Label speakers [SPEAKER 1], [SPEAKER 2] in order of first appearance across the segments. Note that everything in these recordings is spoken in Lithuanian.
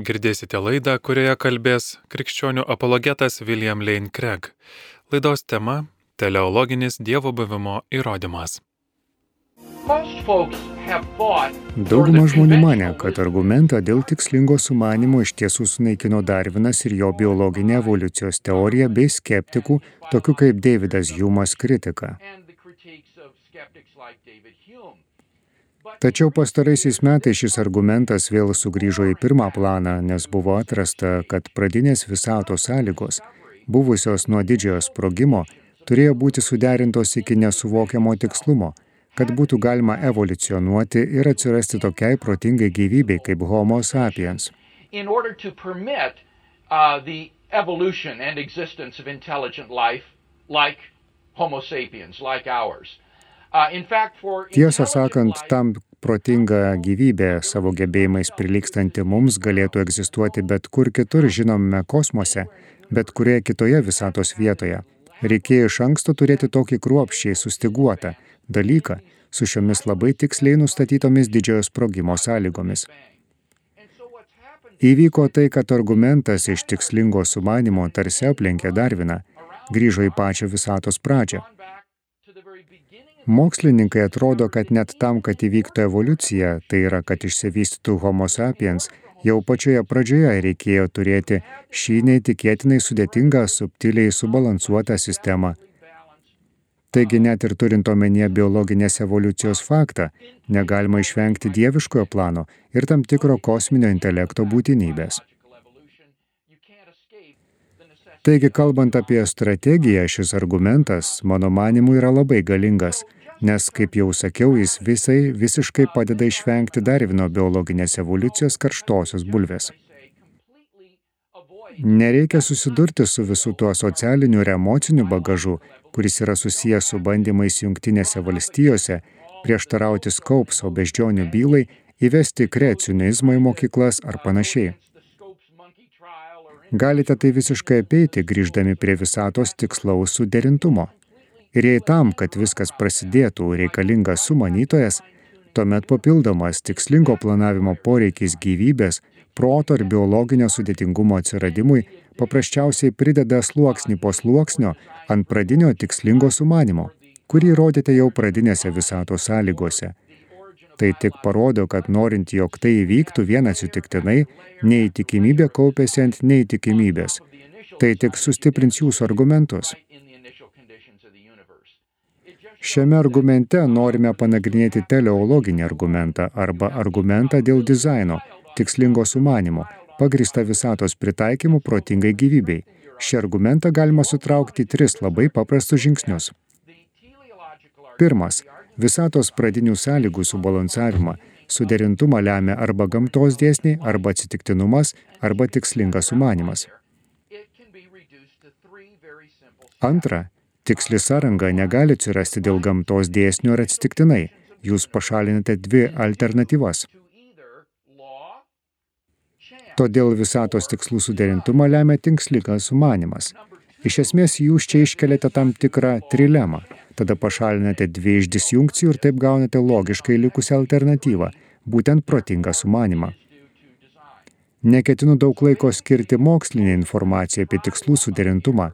[SPEAKER 1] Girdėsite laidą, kurioje kalbės krikščionių apologetas William Lane Craig. Laidos tema - teleologinis Dievo buvimo įrodymas.
[SPEAKER 2] Dauguma žmonių mane, kad argumentą dėl tikslingo sumanimo iš tiesų sunaikino Darvinas ir jo biologinė evoliucijos teorija bei skeptikų, tokių kaip Davidas Humas kritika. Tačiau pastaraisiais metais šis argumentas vėl sugrįžo į pirmą planą, nes buvo atrasta, kad pradinės visato sąlygos, buvusios nuo didžiojo sprogimo, turėjo būti suderintos iki nesuvokiamo tikslumo, kad būtų galima evoliucionuoti ir atsirasti tokiai protingai gyvybei kaip Homo sapiens. Permit uh, life like Homo sapiens, like ours. Uh, Tiesą sakant, tam protinga gyvybė savo gebėjimais prilykstanti mums galėtų egzistuoti bet kur kitur žinomame kosmose, bet kurioje kitoje visatos vietoje. Reikėjo iš anksto turėti tokį kruopščiai sustiguotą dalyką su šiomis labai tiksliai nustatytomis didžiojo sprogimo sąlygomis. Įvyko tai, kad argumentas iš tikslingo sumanimo tarsi aplenkė Darviną, grįžo į pačią visatos pradžią. Mokslininkai atrodo, kad net tam, kad įvyktų evoliucija, tai yra, kad išsivystytų Homo sapiens, jau pačioje pradžioje reikėjo turėti šį neįtikėtinai sudėtingą, subtiliai subalansuotą sistemą. Taigi net ir turint omenyje biologinės evoliucijos faktą, negalima išvengti dieviškojo plano ir tam tikro kosminio intelekto būtinybės. Taigi, kalbant apie strategiją, šis argumentas, mano manimu, yra labai galingas – nes, kaip jau sakiau, jis visai visiškai padeda išvengti Darvino biologinės evoliucijos karštosios bulvės. Nereikia susidurti su visų tuo socialiniu ir emociniu bagažu, kuris yra susijęs su bandymais jungtinėse valstijose prieštarauti Skaupso beždžionių bylai, įvesti kreacionizmą į mokyklas ar panašiai. Galite tai visiškai apeiti, grįždami prie visatos tikslaus suderintumo. Ir jei tam, kad viskas prasidėtų, reikalingas sumanytojas, tuomet papildomas tikslingo planavimo poreikis gyvybės, proto ir biologinio sudėtingumo atsiradimui paprasčiausiai prideda sluoksnį po sluoksnio ant pradinio tikslingo sumanimo, kurį rodėte jau pradinėse visato sąlygose. Tai tik parodo, kad norint, jog tai įvyktų vien atsitiktinai, neįtikimybė kaupėsi ant neįtikimybės. Tai tik sustiprins jūsų argumentus. Šiame argumente norime panagrinėti teleologinį argumentą arba argumentą dėl dizaino, tikslingo sumanimo, pagrįsta visatos pritaikymu protingai gyvybei. Šį argumentą galima sutraukti tris labai paprastus žingsnius. Pirmas – visatos pradinių sąlygų subalansavimą. Suderintumą lemia arba gamtos dėsniai, arba atsitiktinumas, arba tikslingas sumanimas. Antra – Tiksli sąranga negali atsirasti dėl gamtos dėsnių ar atsitiktinai. Jūs pašalinate dvi alternatyvas. Todėl visatos tikslų suderintumą lemia tinkslikas sumanimas. Iš esmės jūs čia iškeliate tam tikrą trilemą. Tada pašalinate dvi iš disjunkcijų ir taip gaunate logiškai likusią alternatyvą, būtent protingą sumanimą. Neketinu daug laiko skirti mokslinį informaciją apie tikslų suderintumą,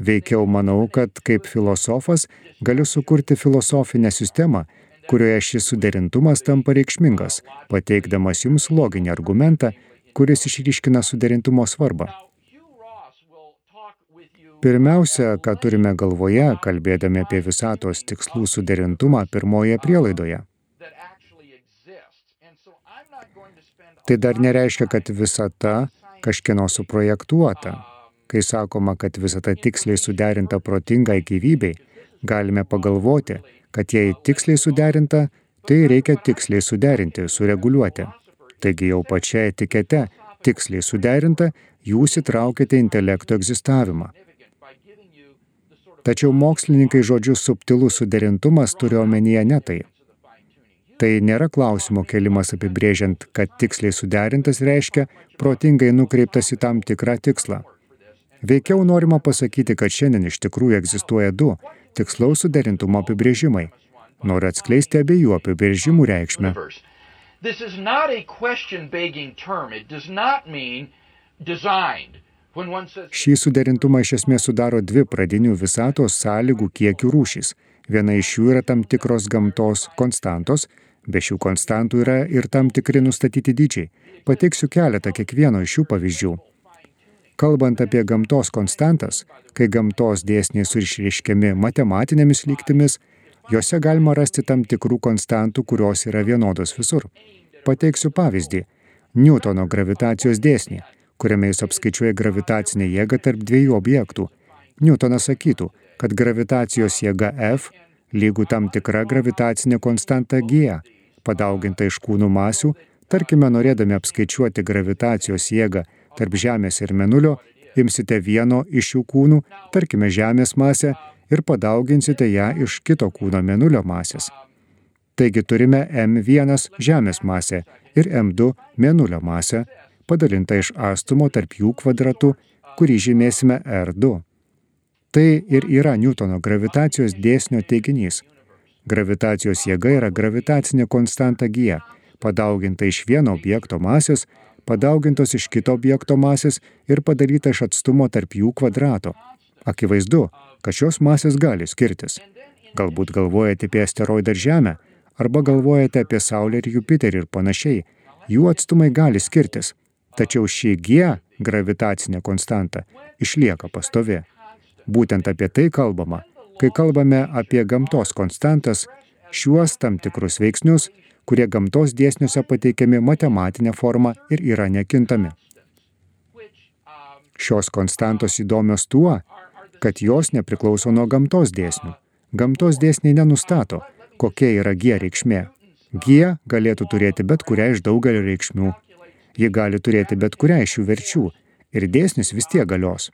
[SPEAKER 2] Veikiau manau, kad kaip filosofas galiu sukurti filosofinę sistemą, kurioje šis suderintumas tampa reikšmingas, pateikdamas jums loginį argumentą, kuris išryškina suderintumo svarbą. Pirmiausia, ką turime galvoje, kalbėdami apie visatos tikslų suderintumą pirmoje prielaidoje. Tai dar nereiškia, kad visata kažkieno suprojektuota, Kai sakoma, kad visata tiksliai suderinta protingai gyvybei, galime pagalvoti, kad jei tiksliai suderinta, tai reikia tiksliai suderinti, sureguliuoti. Taigi jau pačia etikete tiksliai suderinta, jūs įtraukite intelekto egzistavimą. Tačiau mokslininkai žodžius subtilus suderintumas turi omenyje ne tai. Tai nėra klausimo kelimas apibrėžiant, kad tiksliai suderintas reiškia protingai nukreiptas į tam tikrą tikslą. Veikiau norima pasakyti, kad šiandien iš tikrųjų egzistuoja du tikslaus suderintumo apibrėžimai. Noriu atskleisti abiejų apibrėžimų reikšmę. Šį suderintumą iš esmės sudaro dvi pradinių visatos sąlygų kiekių rūšys. Viena iš jų yra tam tikros gamtos konstantos, be šių konstantų yra ir tam tikri nustatyti dydžiai. Pateiksiu keletą kiekvieno iš šių pavyzdžių. Kalbant apie gamtos konstantas, kai gamtos dėsniai surišreiškiami matematinėmis lygtimis, juose galima rasti tam tikrų konstantų, kurios yra vienodos visur. Pateiksiu pavyzdį. Newtono gravitacijos dėsnį, kuriame jis apskaičiuoja gravitacinę jėgą tarp dviejų objektų. Newtonas sakytų, kad gravitacijos jėga F lygų tam tikra gravitacinė konstanta G, padauginta iš kūnų masių, tarkime, norėdami apskaičiuoti gravitacijos jėgą tarp Žemės ir Menulio, imsite vieno iš šių kūnų, tarkime Žemės masę, ir padauginsite ją iš kito kūno Menulio masės. Taigi turime M1 Žemės masę ir M2 Menulio masę, padalintą iš astumo tarp jų kvadratų, kurį žymėsime R2. Tai ir yra Newtono gravitacijos dėsnio teiginys. Gravitacijos jėga yra gravitacinė konstanta G, padauginta iš vieno objekto masės, padaugintos iš kito objekto masės ir padaryta iš atstumo tarp jų kvadrato. Akivaizdu, kad šios masės gali skirtis. Galbūt galvojate apie asteroidą ir Žemę, arba galvojate apie Saulę ir Jupiterį ir panašiai. Jų atstumai gali skirtis, tačiau ši G gravitacinė konstanta išlieka pastovi. Būtent apie tai kalbama, kai kalbame apie gamtos konstantas, šiuos tam tikrus veiksnius, kurie gamtos dėsniuose pateikiami matematinė forma ir yra nekintami. Šios konstantos įdomios tuo, kad jos nepriklauso nuo gamtos dėsnių. Gamtos dėsniai nenustato, kokia yra G reikšmė. G galėtų turėti bet kurią iš daugelio reikšmių. Ji gali turėti bet kurią iš jų verčių ir dėsnis vis tiek galios.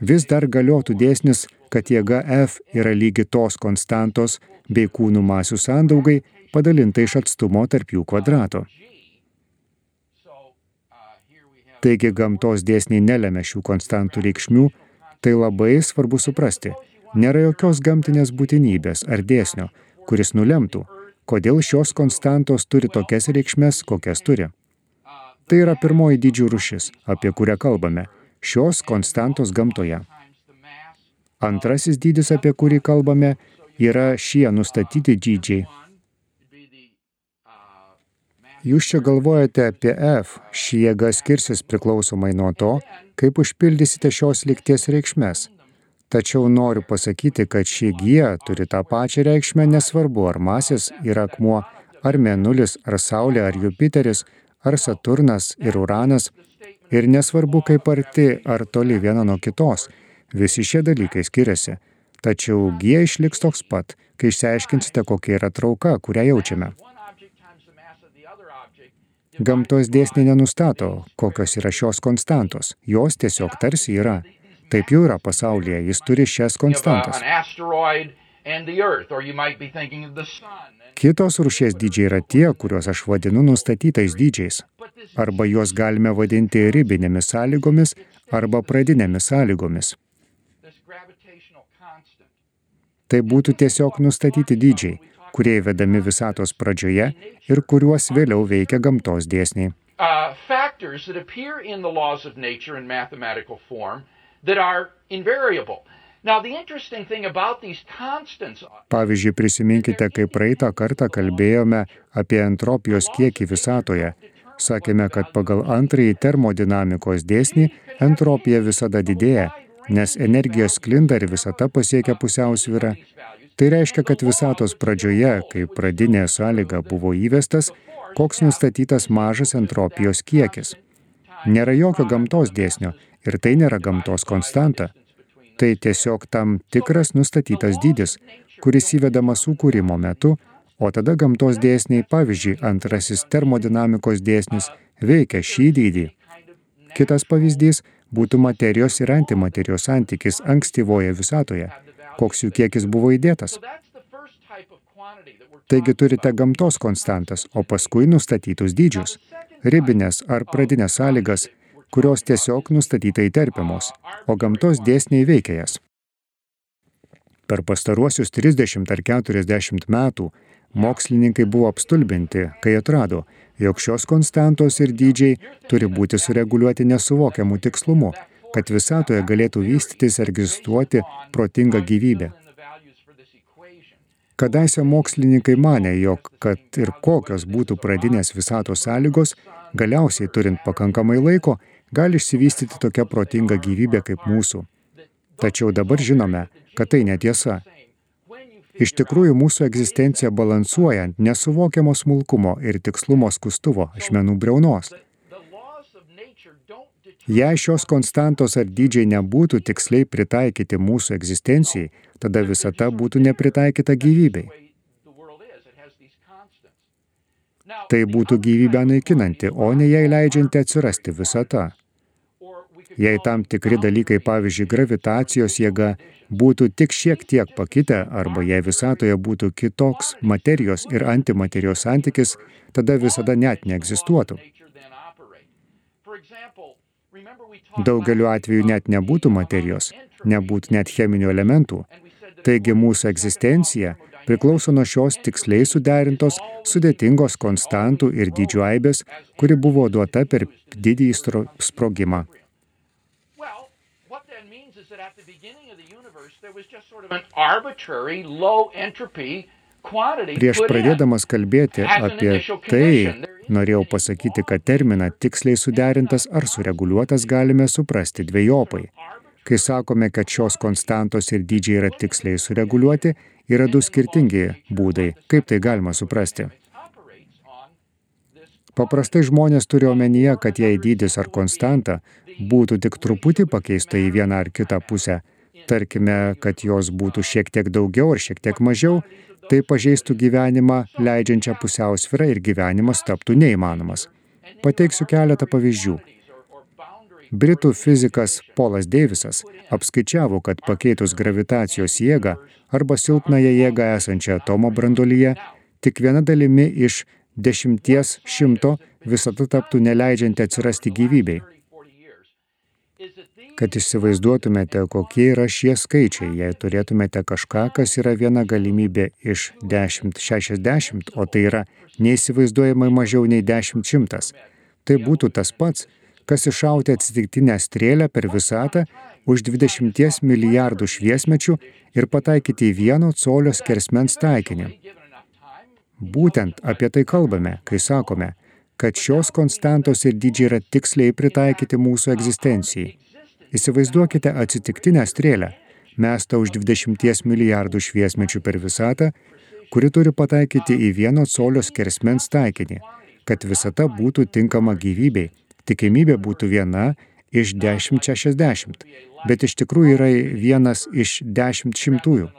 [SPEAKER 2] Vis dar galiotų dėsnis, kad jėga F yra lygi tos konstantos bei kūnų masių sandaugai padalinta iš atstumo tarp jų kvadrato. Taigi gamtos dėsniai nelėmė šių konstantų reikšmių, tai labai svarbu suprasti. Nėra jokios gamtinės būtinybės ar dėsnio, kuris nulemtų, kodėl šios konstantos turi tokias reikšmes, kokias turi. Tai yra pirmoji dydžių rušis, apie kurią kalbame – šios konstantos gamtoje. Antrasis dydis, apie kurį kalbame, yra šie nustatyti dydžiai. Jūs čia galvojate apie F, ši jėga skirsis priklausomai nuo to, kaip užpildysite šios lygties reikšmes. Tačiau noriu pasakyti, kad ši G turi tą pačią reikšmę nesvarbu, ar masės yra akmuo, ar Mėnulis, ar Saulė, ar Jupiteris, ar Saturnas ir Uranas. Ir nesvarbu, kaip arti ar toli viena nuo kitos, visi šie dalykai skiriasi. Tačiau G išliks toks pat, kai išsiaiškinsite, kokia yra trauka, kurią jaučiame. Gamtos dėsniai nenustato, kokios yra šios konstantos. Jos tiesiog tarsi yra. Taip jau yra pasaulyje, jis turi šias konstantas. Kitos rušies dydžiai yra tie, kuriuos aš vadinu nustatytais dydžiais. Arba juos galime vadinti ribinėmis sąlygomis arba pradinėmis sąlygomis. Tai būtų tiesiog nustatyti dydžiai, kurie įvedami visatos pradžioje ir kuriuos vėliau veikia gamtos dėsniai.
[SPEAKER 3] uh,
[SPEAKER 2] Pavyzdžiui, prisiminkite, kai praeitą kartą kalbėjome apie entropijos kiekį visatoje. Sakėme, kad pagal antrąjį termodinamikos dėsnį entropija visada didėja, nes energija sklinda ir visata pasiekia pusiausvyrą. Tai reiškia, kad visatos pradžioje, kai pradinė sąlyga buvo įvestas, koks nustatytas mažas entropijos kiekis. Nėra jokio gamtos dėsnio ir tai nėra gamtos konstanta. Tai tiesiog tam tikras nustatytas dydis, kuris įvedamas sukūrimo metu, o tada gamtos dėsniai, pavyzdžiui, antrasis termodinamikos dėsnis, veikia šį dydį. Kitas pavyzdys būtų materijos ir antimaterijos santykis ankstyvoje visatoje, koks jų kiekis buvo įdėtas. Taigi turite gamtos konstantas, o paskui nustatytus dydžius, ribinės ar pradinės sąlygas, kurios tiesiog nustatytai terpiamos, o gamtos dėsniai veikia jas. Per pastaruosius 30 ar 40 metų Mokslininkai buvo apstulbinti, kai atrado, jog šios konstantos ir dydžiai turi būti sureguliuoti nesuvokiamų tikslumu, kad visatoje galėtų vystytis ir egzistuoti protinga gyvybė. Kadaise mokslininkai mane, jog kad ir kokios būtų pradinės visatos sąlygos, galiausiai turint pakankamai laiko, gali išsivystyti tokia protinga gyvybė kaip mūsų. Tačiau dabar žinome, kad tai netiesa. Iš tikrųjų, mūsų egzistencija balansuoja ant nesuvokiamo smulkumo ir tikslumo skustuvo ašmenų breunos. Jei šios konstantos ar dydžiai nebūtų tiksliai pritaikyti mūsų egzistencijai, tada visata būtų nepritaikyta gyvybei. Tai būtų gyvybę naikinanti, o ne jai leidžianti atsirasti visata. Jei tam tikri dalykai, pavyzdžiui, gravitacijos jėga, būtų tik šiek tiek pakitę arba jei visatoje būtų kitoks materijos ir antimaterijos santykis, tada visada net neegzistuotų. Daugeliu atveju net nebūtų materijos, nebūtų net cheminių elementų. Taigi mūsų egzistencija priklauso nuo šios tiksliai suderintos, sudėtingos konstantų ir dydžių aibės, kuri buvo duota per didįjį sprogimą. Prieš pradėdamas kalbėti apie tai, norėjau pasakyti, kad terminą tiksliai suderintas ar sureguliuotas galime suprasti dviejopai. Kai sakome, kad šios konstantos ir dydžiai yra tiksliai sureguliuoti, yra du skirtingi būdai, kaip tai galima suprasti. Paprastai žmonės turi omenyje, kad jei dydis ar konstanta būtų tik truputį pakeista į vieną ar kitą pusę, tarkime, kad jos būtų šiek tiek daugiau ar šiek tiek mažiau, tai pažeistų gyvenimą leidžiančią pusiausvyrą ir gyvenimas taptų neįmanomas. Pateiksiu keletą pavyzdžių. Britų fizikas Polas Deivisas apskaičiavo, kad pakeitus gravitacijos jėgą arba silpnąją jėgą esančią atomo brandolyje, tik viena dalimi iš dešimties šimto visata taptų neleidžianti atsirasti gyvybei. Kad įsivaizduotumėte, kokie yra šie skaičiai, jei turėtumėte kažką, kas yra viena galimybė iš 10-60, o tai yra neįsivaizduojamai mažiau nei 10-100, tai būtų tas pats, kas iššauti atsitiktinę strėlę per visatą už 20 milijardų šviesmečių ir pataikyti į vieno colio skersmens taikinį. Būtent apie tai kalbame, kai sakome, kad šios konstantos ir dydžiai yra tiksliai pritaikyti mūsų egzistencijai. Įsivaizduokite atsitiktinę strėlę, mestą už 20 milijardų šviesmečių per visatą, kuri turi pataikyti į vieno colio skersmens taikinį, kad visata būtų tinkama gyvybei. Tikimybė būtų viena iš 10-60, bet iš tikrųjų yra vienas iš 10 šimtųjų.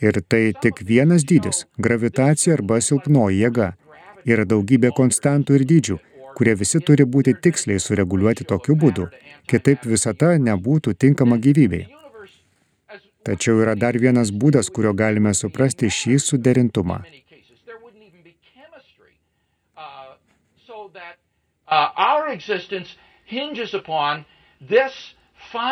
[SPEAKER 2] Ir tai tik vienas dydis – gravitacija arba silpnoji jėga. Yra daugybė konstantų ir dydžių, kurie visi turi būti tiksliai sureguliuoti tokiu būdu, kitaip visata nebūtų tinkama gyvybei. Tačiau yra dar vienas būdas, kurio galime suprasti šį suderintumą.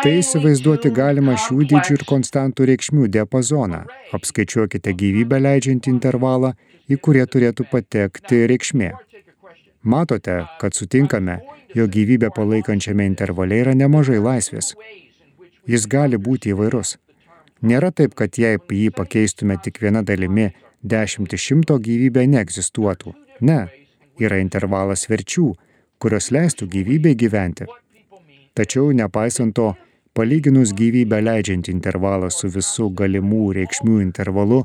[SPEAKER 2] Tai įsivaizduoti galima šių dydžių ir konstantų reikšmių diapazoną. Apskaičiuokite gyvybę leidžiantį intervalą, į kurį turėtų patekti reikšmė. Matote, kad sutinkame, jo gyvybę palaikančiame intervale yra nemažai laisvės. Jis gali būti įvairus. Nėra taip, kad jei jį pakeistume tik viena dalimi, dešimt iš šimto gyvybė neegzistuotų. Ne, yra intervalas verčių, kurios leistų gyvybei gyventi. Tačiau, nepaisant to, palyginus gyvybę leidžiantį intervalą su visų galimų reikšmių intervalu,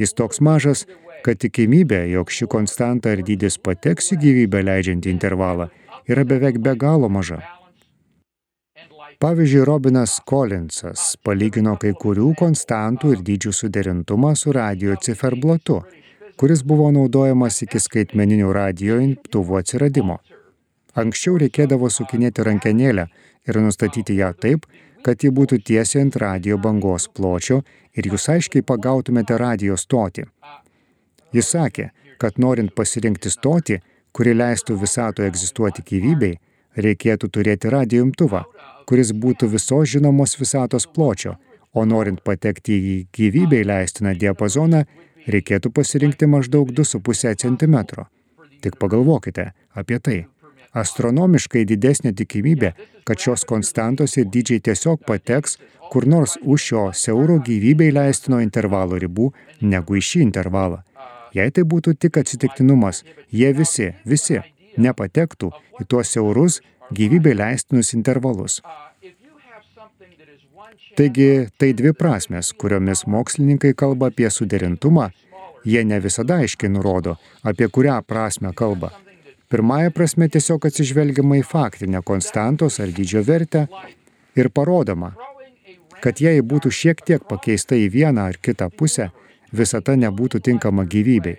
[SPEAKER 2] jis toks mažas, kad tikimybė, jog ši konstanta ar dydis pateks į gyvybę leidžiantį intervalą, yra beveik be galo maža. Pavyzdžiui, Robinas Collinsas palygino kai kurių konstantų ir dydžių suderintumą su radio ciferblatu, kuris buvo naudojamas iki skaitmeninių radio imtuvų atsiradimo. Anksčiau reikėdavo sukinėti rankenėlę ir nustatyti ją taip, kad ji būtų tiesiai ant radio bangos pločio ir jūs aiškiai pagautumėte radio stotį. Jis sakė, kad norint pasirinkti stotį, kuri leistų visatoje egzistuoti gyvybei, reikėtų turėti radijumtuvą, kuris būtų visos žinomos visatos pločio, o norint patekti į gyvybei leistiną diapazoną, reikėtų pasirinkti maždaug 2,5 cm. Tik pagalvokite apie tai. Astronomiškai didesnė tikimybė, kad šios konstantos ir dydžiai tiesiog pateks kur nors už šio siauro gyvybei leistino intervalo ribų, negu į šį intervalą. Jei tai būtų tik atsitiktinumas, jie visi, visi nepatektų į tuos siaurus gyvybei leistinus intervalus. Taigi tai dvi prasmes, kuriomis mokslininkai kalba apie suderintumą, jie ne visada aiškiai nurodo, apie kurią prasme kalba. Pirmąją prasme tiesiog atsižvelgiama į faktinę konstantos ar dydžio vertę ir parodoma, kad jei būtų šiek tiek pakeista į vieną ar kitą pusę, visata nebūtų tinkama gyvybei.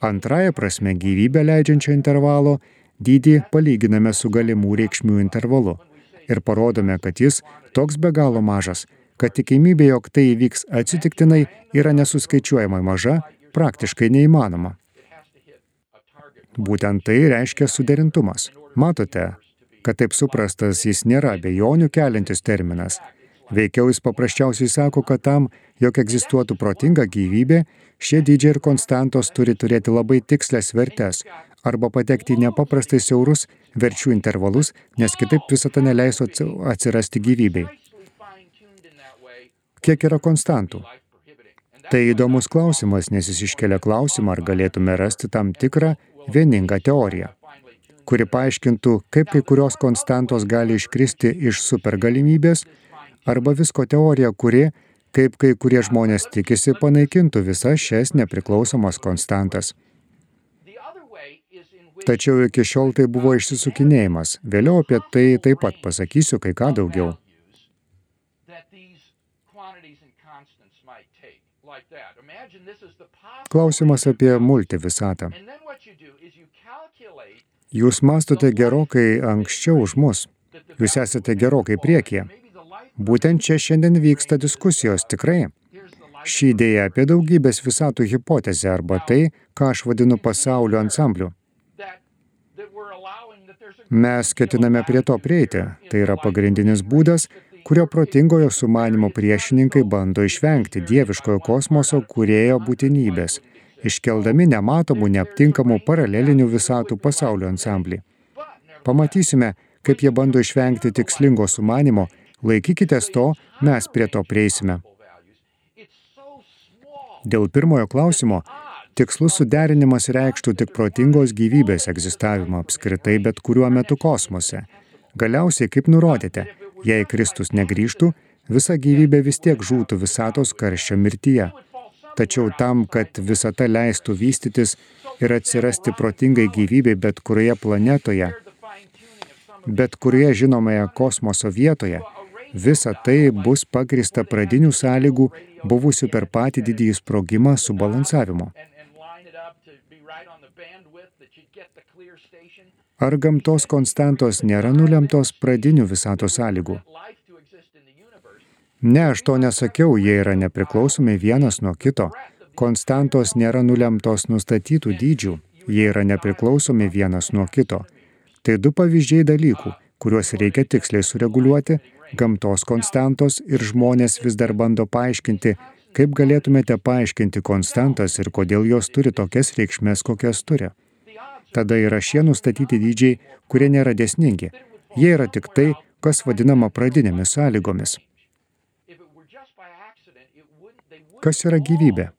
[SPEAKER 2] Antrąją prasme gyvybę leidžiančio intervalo dydį palyginame su galimų reikšmių intervalu ir parodome, kad jis toks be galo mažas, kad tikimybė, jog tai įvyks atsitiktinai, yra nesuskaičiuojamai maža, praktiškai neįmanoma. Būtent tai reiškia suderintumas. Matote, kad taip suprastas jis nėra abejonių keliantis terminas. Veikiau jis paprasčiausiai sako, kad tam, jog egzistuotų protinga gyvybė, šie dydžiai ir konstantos turi turėti labai tikslės vertes, arba patekti į nepaprastai siaurus verčių intervalus, nes kitaip visata neleis atsirasti gyvybei. Kiek yra konstantų? Tai įdomus klausimas, nes jis iškelia klausimą, ar galėtume rasti tam tikrą vieningą teoriją, kuri paaiškintų, kaip kai kurios konstantos gali iškristi iš supergalimybės, arba visko teorija, kuri, kaip kai kurie žmonės tikisi, panaikintų visas šias nepriklausomas konstantas. Tačiau iki šiol tai buvo išsisukinėjimas. Vėliau apie tai taip pat pasakysiu kai ką daugiau. Klausimas apie multivisatą. Jūs mastote gerokai anksčiau už mus. Jūs esate gerokai priekyje. Būtent čia šiandien vyksta diskusijos tikrai. Ši idėja apie daugybės visatų hipotezę arba tai, ką aš vadinu pasaulio ansambliu. Mes ketiname prie to prieiti. Tai yra pagrindinis būdas, kurio protingojo sumanimo priešininkai bando išvengti dieviškojo kosmoso kurėjo būtinybės, iškeldami nematomų, neaptinkamų paralelinių visatų pasaulio ansamblį. Pamatysime, kaip jie bando išvengti tikslingo sumanimo, laikykitės to, mes prie to prieisime. Dėl pirmojo klausimo, tikslus suderinimas reikštų tik protingos gyvybės egzistavimą apskritai bet kuriuo metu kosmose. Galiausiai, kaip nurodėte, jei Kristus negrįžtų, visa gyvybė vis tiek žūtų visatos karščio mirtyje. Tačiau tam, kad visata leistų vystytis ir atsirasti protingai gyvybei bet kurioje planetoje, bet kurioje žinomoje kosmoso vietoje, visa tai bus pagrista pradinių sąlygų buvusių per patį didįjį sprogimą subalansavimo. Ar gamtos konstantos nėra nulemtos pradinių visatos sąlygų? Ne, aš to nesakiau, jie yra nepriklausomi vienas nuo kito. Konstantos nėra nulemtos nustatytų dydžių, jie yra nepriklausomi vienas nuo kito. Tai du pavyzdžiai dalykų, kuriuos reikia tiksliai sureguliuoti, gamtos konstantos ir žmonės vis dar bando paaiškinti, kaip galėtumėte paaiškinti konstantas ir kodėl jos turi tokias reikšmės, kokias turi. Tada yra šie nustatyti dydžiai, kurie nėra desningi. Jie yra tik tai, kas vadinama pradinėmis sąlygomis. Kas yra gyvybė?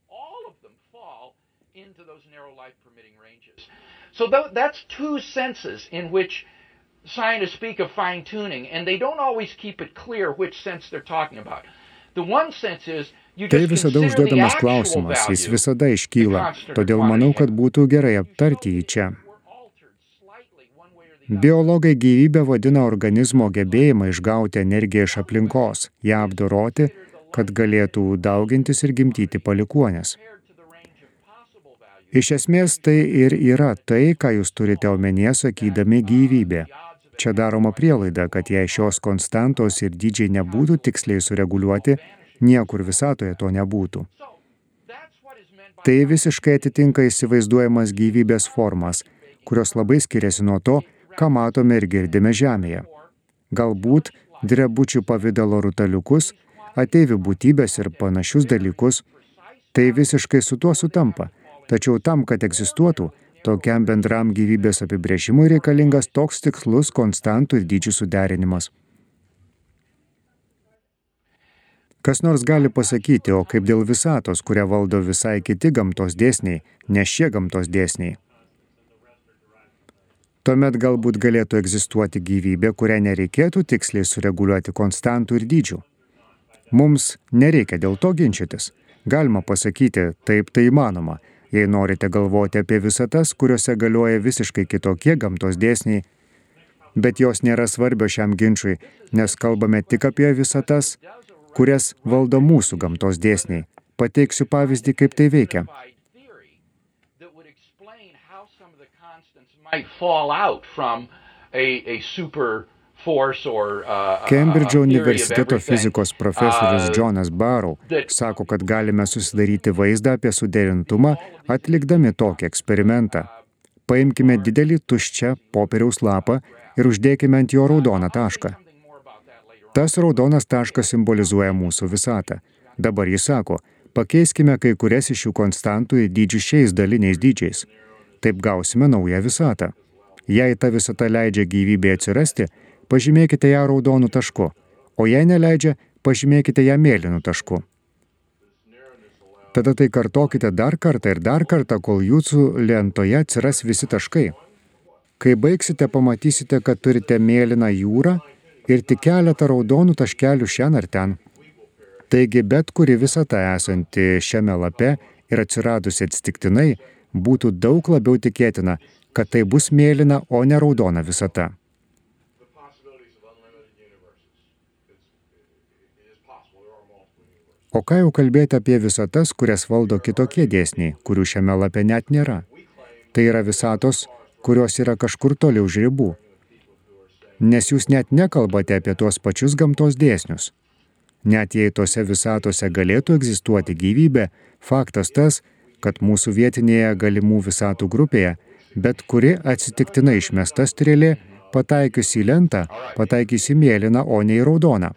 [SPEAKER 3] So that's two senses in which scientists speak of fine tuning, and they don't always keep it clear which sense they're talking about. The one sense is
[SPEAKER 2] Tai visada užduodamas klausimas, jis visada iškyla, todėl manau, kad būtų gerai aptarti jį čia. Biologai gyvybę vadina organizmo gebėjimą išgauti energiją iš aplinkos, ją apdoroti, kad galėtų daugintis ir gimtyti palikuonės. Iš esmės tai ir yra tai, ką jūs turite omenyje sakydami gyvybė. Čia daroma prielaida, kad jei šios konstantos ir dydžiai nebūtų tiksliai sureguliuoti, Niekur visatoje to nebūtų. Tai visiškai atitinka įsivaizduojamas gyvybės formas, kurios labai skiriasi nuo to, ką matome ir girdime Žemėje. Galbūt drebučių pavydalo rutaliukus, ateivių būtybės ir panašius dalykus, tai visiškai su tuo sutampa. Tačiau tam, kad egzistuotų, tokiam bendram gyvybės apibrėžimui reikalingas toks tikslus konstantų ir dydžių suderinimas. Kas nors gali pasakyti, o kaip dėl visatos, kurią valdo visai kiti gamtos dėsniai, ne šie gamtos dėsniai. Tuomet galbūt galėtų egzistuoti gyvybė, kurią nereikėtų tiksliai sureguliuoti konstantų ir dydžių. Mums nereikia dėl to ginčytis. Galima pasakyti, taip tai įmanoma, jei norite galvoti apie visatas, kuriuose galioja visiškai kitokie gamtos dėsniai, bet jos nėra svarbios šiam ginčiui, nes kalbame tik apie visatas, kurias valdo mūsų gamtos dėsniai. Pateiksiu pavyzdį, kaip tai veikia.
[SPEAKER 3] might fall out from a, a super
[SPEAKER 2] Kembridžo universiteto fizikos profesorius Jonas Barrow sako, kad galime susidaryti vaizdą apie suderintumą atlikdami tokį eksperimentą. Paimkime didelį tuščią popieriaus lapą ir uždėkime ant jo raudoną tašką. Tas raudonas taškas simbolizuoja mūsų visatą. Dabar jis sako, pakeiskime kai kurias iš šių konstantų į dydžių šiais daliniais dydžiais. Taip gausime naują visatą. Jei ta visata leidžia gyvybė atsirasti, pažymėkite ją raudonu tašku, o jei neleidžia, pažymėkite ją mėlynu tašku. Tada tai kartokite dar kartą ir dar kartą, kol jūsų lentoje atsiras visi taškai. Kai baigsite, pamatysite, kad turite mėlyną jūrą ir tik keletą raudonų taškelių šiandien ar ten. Taigi bet kuri visata esanti šiame lape ir atsiradusi atsitiktinai būtų daug labiau tikėtina, kad tai bus mėlyna, o ne raudona visata. O ką jau kalbėti apie visatas, kurias valdo kitokie dėsniai, kurių šiame lape net nėra. Tai yra visatos, kurios yra kažkur toliau už ribų. Nes jūs net nekalbate apie tuos pačius gamtos dėsnius. Net jei tose visatose galėtų egzistuoti gyvybė, faktas tas, kad mūsų vietinėje galimų visatų grupėje bet kuri atsitiktinai išmesta strėlė pataikius į lentą pataikys į mėlyną, o ne į raudoną.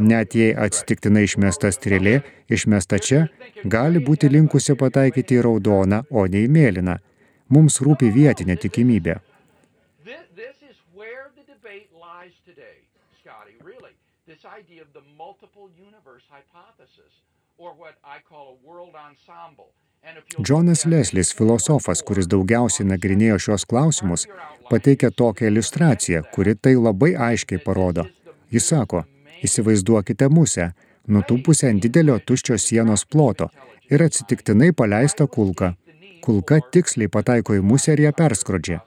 [SPEAKER 2] Net jei atsitiktinai išmesta strėlė, išmesta čia, gali būti linkusi pataikyti į raudoną, o ne į mėlyną. Mums rūpi vietinė tikimybė. This idea of the multiple universe hypothesis, or what I call a world ensemble. Džonas Leslis, filosofas, kuris daugiausiai nagrinėjo šios klausimus, pateikia tokią iliustraciją, kuri tai labai aiškiai parodo. Jis sako, įsivaizduokite musę, nutūpusią ant didelio tuščio sienos ploto ir atsitiktinai paleista kulka. Kulka tiksliai pataiko į musę ir ją perskrodžia.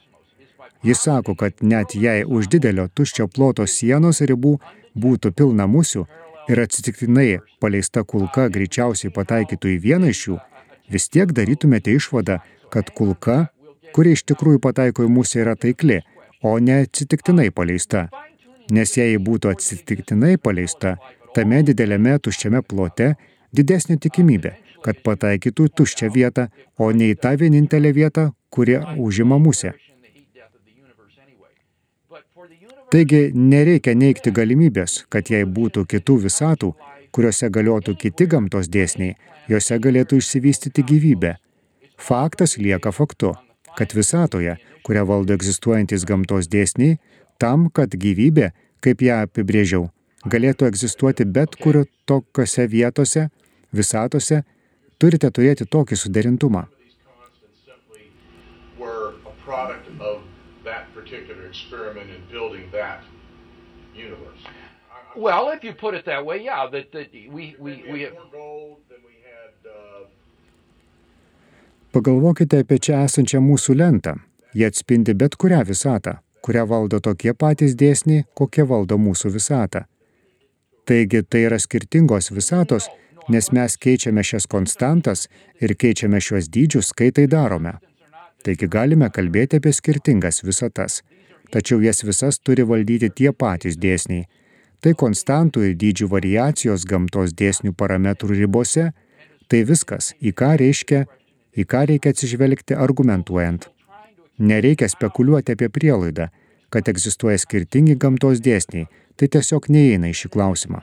[SPEAKER 2] Jis sako, kad net jei už didelio tuščio ploto sienos ribų būtų pilna musių ir atsitiktinai paleista kulka greičiausiai pataikytų į vieną iš jų, vis tiek darytumėte išvadą, kad kulka, kuri iš tikrųjų pataiko į musę, yra taikli, o ne atsitiktinai paleista. Nes jei būtų atsitiktinai paleista, tame dideliame tuščiame plote didesnė tikimybė, kad pataikytų tuščią vietą, o ne į tą vienintelę vietą, kurią užima musė. Taigi nereikia neikti galimybės, kad jei būtų kitų visatų, kuriuose galiotų kiti gamtos dėsniai, juose galėtų išsivystyti gyvybė. Faktas lieka faktu, kad visatoje, kurią valdo egzistuojantis gamtos dėsniai, tam, kad gyvybė, kaip ją apibrėžiau, galėtų egzistuoti bet kur tokiose vietose, visatose, turite turėti tokį suderintumą.
[SPEAKER 3] Well, if you put it that way, yeah, that, that we, we, we have...
[SPEAKER 2] Uh, Pagalvokite apie čia esančią mūsų lentą. Jie atspindi bet kurią visatą, kurią valdo tokie patys dėsniai, kokie valdo mūsų visatą. Taigi tai yra skirtingos visatos, nes mes keičiame šias konstantas ir keičiame šios dydžius, kai tai darome. Taigi galime kalbėti apie skirtingas visatas, tačiau jas visas turi valdyti tie patys dėsniai – Tai konstantų ir dydžių variacijos gamtos dėsnių parametrų ribose, tai viskas, į ką reiškia, į ką reikia atsižvelgti argumentuojant. Nereikia spekuliuoti apie prielaidą, kad egzistuoja skirtingi gamtos dėsniai, tai tiesiog neįeina į šį klausimą.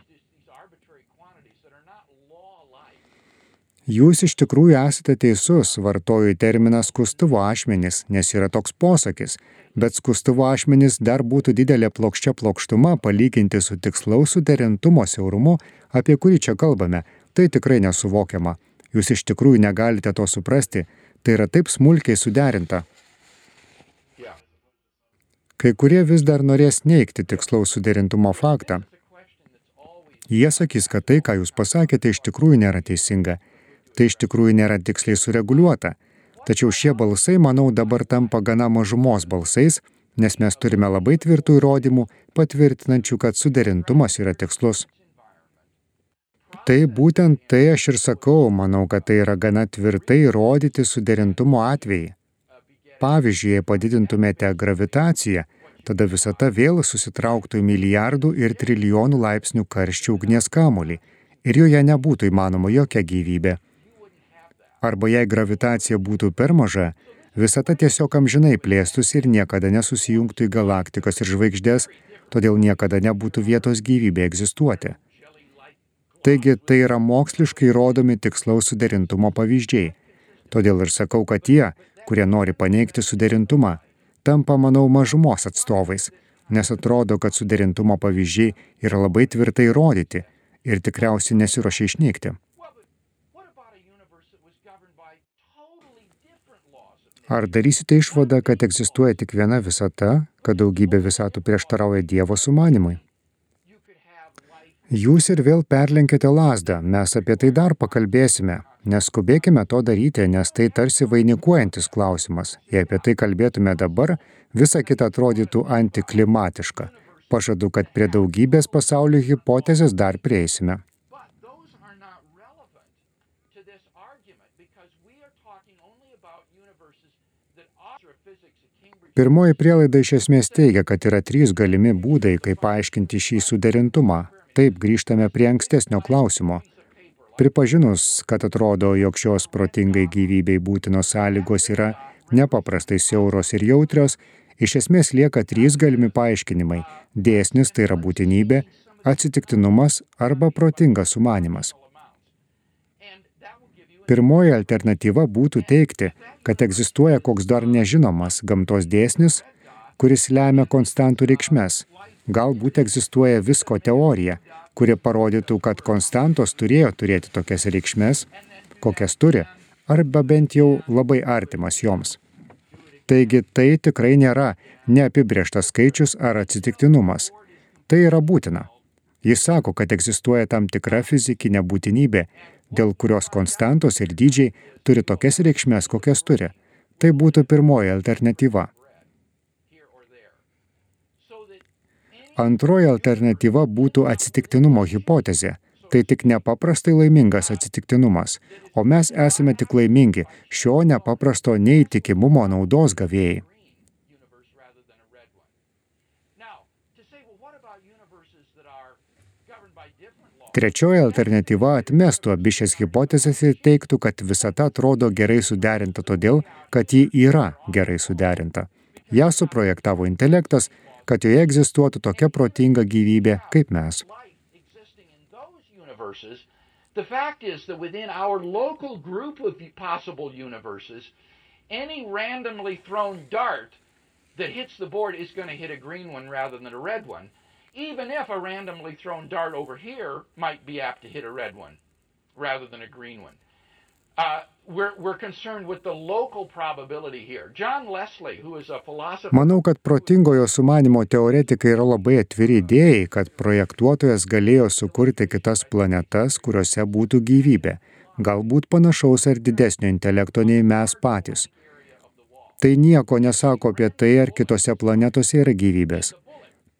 [SPEAKER 2] Jūs iš tikrųjų esate teisus, vartoju terminą skustuvo ašmenys, nes yra toks posakis, bet skustuvo ašmenys dar būtų didelė plokščia plokštuma palyginti su tikslaus suderintumo siaurumu, apie kurį čia kalbame. Tai tikrai nesuvokiama. Jūs iš tikrųjų negalite to suprasti, tai yra taip smulkiai suderinta. Kai kurie vis dar norės neikti tikslaus suderintumo faktą. Jie sakys, kad tai, ką jūs pasakėte, iš tikrųjų nėra teisinga. Tai iš tikrųjų nėra tiksliai sureguliuota. Tačiau šie balsai, manau, dabar tampa gana mažumos balsais, nes mes turime labai tvirtų įrodymų, patvirtinančių, kad suderintumas yra tikslus. Tai būtent tai aš ir sakau, manau, kad tai yra gana tvirtai įrodyti suderintumo atvejai. Pavyzdžiui, jei padidintumėte gravitaciją, tada visata vėl susitrauktų į milijardų ir trilijonų laipsnių karščių ugnies kamolį ir joje nebūtų įmanoma jokia gyvybė. Arba jei gravitacija būtų per maža, visata tiesiog amžinai plėstųsi ir niekada nesusijungtų į galaktikas ir žvaigždės, todėl niekada nebūtų vietos gyvybė egzistuoti. Taigi tai yra moksliškai rodomi tikslaus suderintumo pavyzdžiai. Todėl ir sakau, kad tie, kurie nori paneigti suderintumą, tampa, manau, mažumos atstovais, nes atrodo, kad suderintumo pavyzdžiai yra labai tvirtai rodyti ir tikriausiai nesiuošia išnykti. Ar darysite išvadą, kad egzistuoja tik viena visata, kad daugybė visatų prieštarauja Dievo sumanimui? Jūs ir vėl perlenkėte lasdą, mes apie tai dar pakalbėsime. Neskubėkime to daryti, nes tai tarsi vainikuojantis klausimas. Jei apie tai kalbėtume dabar, visa kita atrodytų antiklimatiška. Pažadu, kad prie daugybės pasaulio hipotezės dar prieisime. Pirmoji prielaida iš esmės teigia, kad yra trys galimi būdai, kaip paaiškinti šį suderintumą. Taip grįžtame prie ankstesnio klausimo. Pripažinus, kad atrodo, jog šios protingai gyvybei būtinos sąlygos yra nepaprastai siauros ir jautrios, iš esmės lieka trys galimi paaiškinimai – dėsnis tai yra būtinybė, atsitiktinumas arba protingas sumanimas. Pirmoji alternatyva būtų teikti, kad egzistuoja koks dar nežinomas gamtos dėsnis, kuris lemia konstantų reikšmes. Galbūt egzistuoja visko teorija, kuri parodytų, kad konstantos turėjo turėti tokias reikšmes, kokias turi, arba bent jau labai artimas joms. Taigi tai tikrai nėra neapibrieštas skaičius ar atsitiktinumas. Tai yra būtina. Jis sako, kad egzistuoja tam tikra fizikinė būtinybė, dėl kurios konstantos ir dydžiai turi tokias reikšmės, kokias turi. Tai būtų pirmoji alternatyva. Antroji alternatyva būtų atsitiktinumo hipotezė. Tai tik nepaprastai laimingas atsitiktinumas, o mes esame tik laimingi šio nepaprasto neįtikimumo naudos gavėjai. Trečioji alternatyva atmestų abi šias hipotezes ir teiktų, kad visata atrodo gerai suderinta todėl, kad ji yra gerai suderinta. Ja suprojektavo intelektas, kad joje egzistuotų tokia protinga gyvybė kaip mes. The fact is that within our local group of possible universes, any randomly thrown dart that hits the board is going to hit a green one rather than a red one even if a randomly thrown dart over here might be apt to hit a red one rather than a green one. Manau, kad protingojo sumanimo teoretikai yra labai atviri idėjai, kad projektuotojas galėjo sukurti kitas planetas, kuriuose būtų gyvybė, galbūt panašaus ar didesnio intelekto nei mes patys. Tai nieko nesako apie tai, ar kitose planetose yra gyvybės.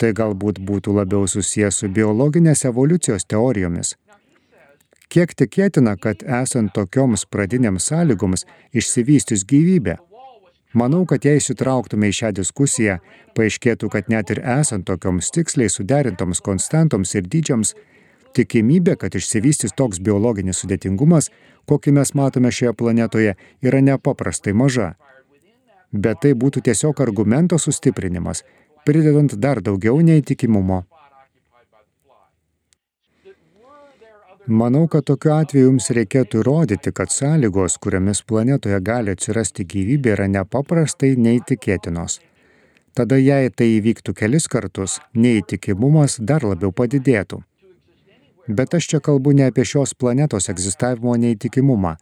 [SPEAKER 2] Tai galbūt būtų labiau susijęs su biologinės evoliucijos teorijomis. Kiek tikėtina, kad esant tokioms pradinėms sąlygoms išsivystys gyvybė? Manau, kad jei įsitrauktume į šią diskusiją, paaiškėtų, kad net ir esant tokioms tiksliai suderintoms konstantoms ir dydžiams, tikimybė, kad išsivystys toks biologinis sudėtingumas, kokį mes matome šioje planetoje, yra nepaprastai maža. Bet tai būtų tiesiog argumento sustiprinimas, pridedant dar daugiau neįtikimumo. Manau, kad tokiu atveju jums reikėtų įrodyti, kad sąlygos, kuriamis planetoje gali atsirasti gyvybė, yra nepaprastai neįtikėtinos. Tada jei tai įvyktų kelis kartus, neįtikimumas dar labiau padidėtų. Bet aš čia kalbu ne apie šios planetos egzistavimo neįtikimumą.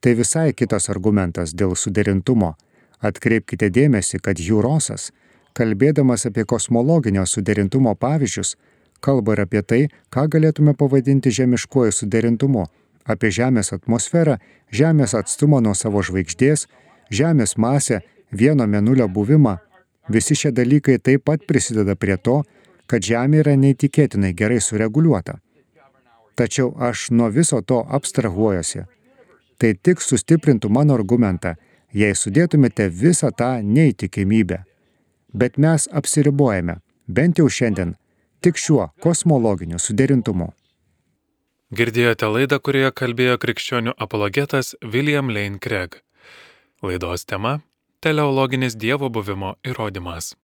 [SPEAKER 2] Tai visai kitas argumentas dėl suderintumo. Atkreipkite dėmesį, kad Jūrosas, kalbėdamas apie kosmologinio suderintumo pavyzdžius, kalba ir apie tai, ką galėtume pavadinti žemiškuoju suderintumu - apie Žemės atmosferą, Žemės atstumą nuo savo žvaigždės, Žemės masę, vieno menulio buvimą. Visi šie dalykai taip pat prisideda prie to, kad Žemė yra neįtikėtinai gerai sureguliuota. Tačiau aš nuo viso to abstrahuojuosi. Tai tik sustiprintų mano argumentą, jei sudėtumėte visą tą neįtikimybę. Bet mes apsiribojame, bent jau šiandien, tik šiuo kosmologiniu suderintumu.
[SPEAKER 1] Girdėjote laidą, kurioje kalbėjo krikščionių apologetas William Lane Craig. Laidos tema - teleologinis Dievo buvimo įrodymas.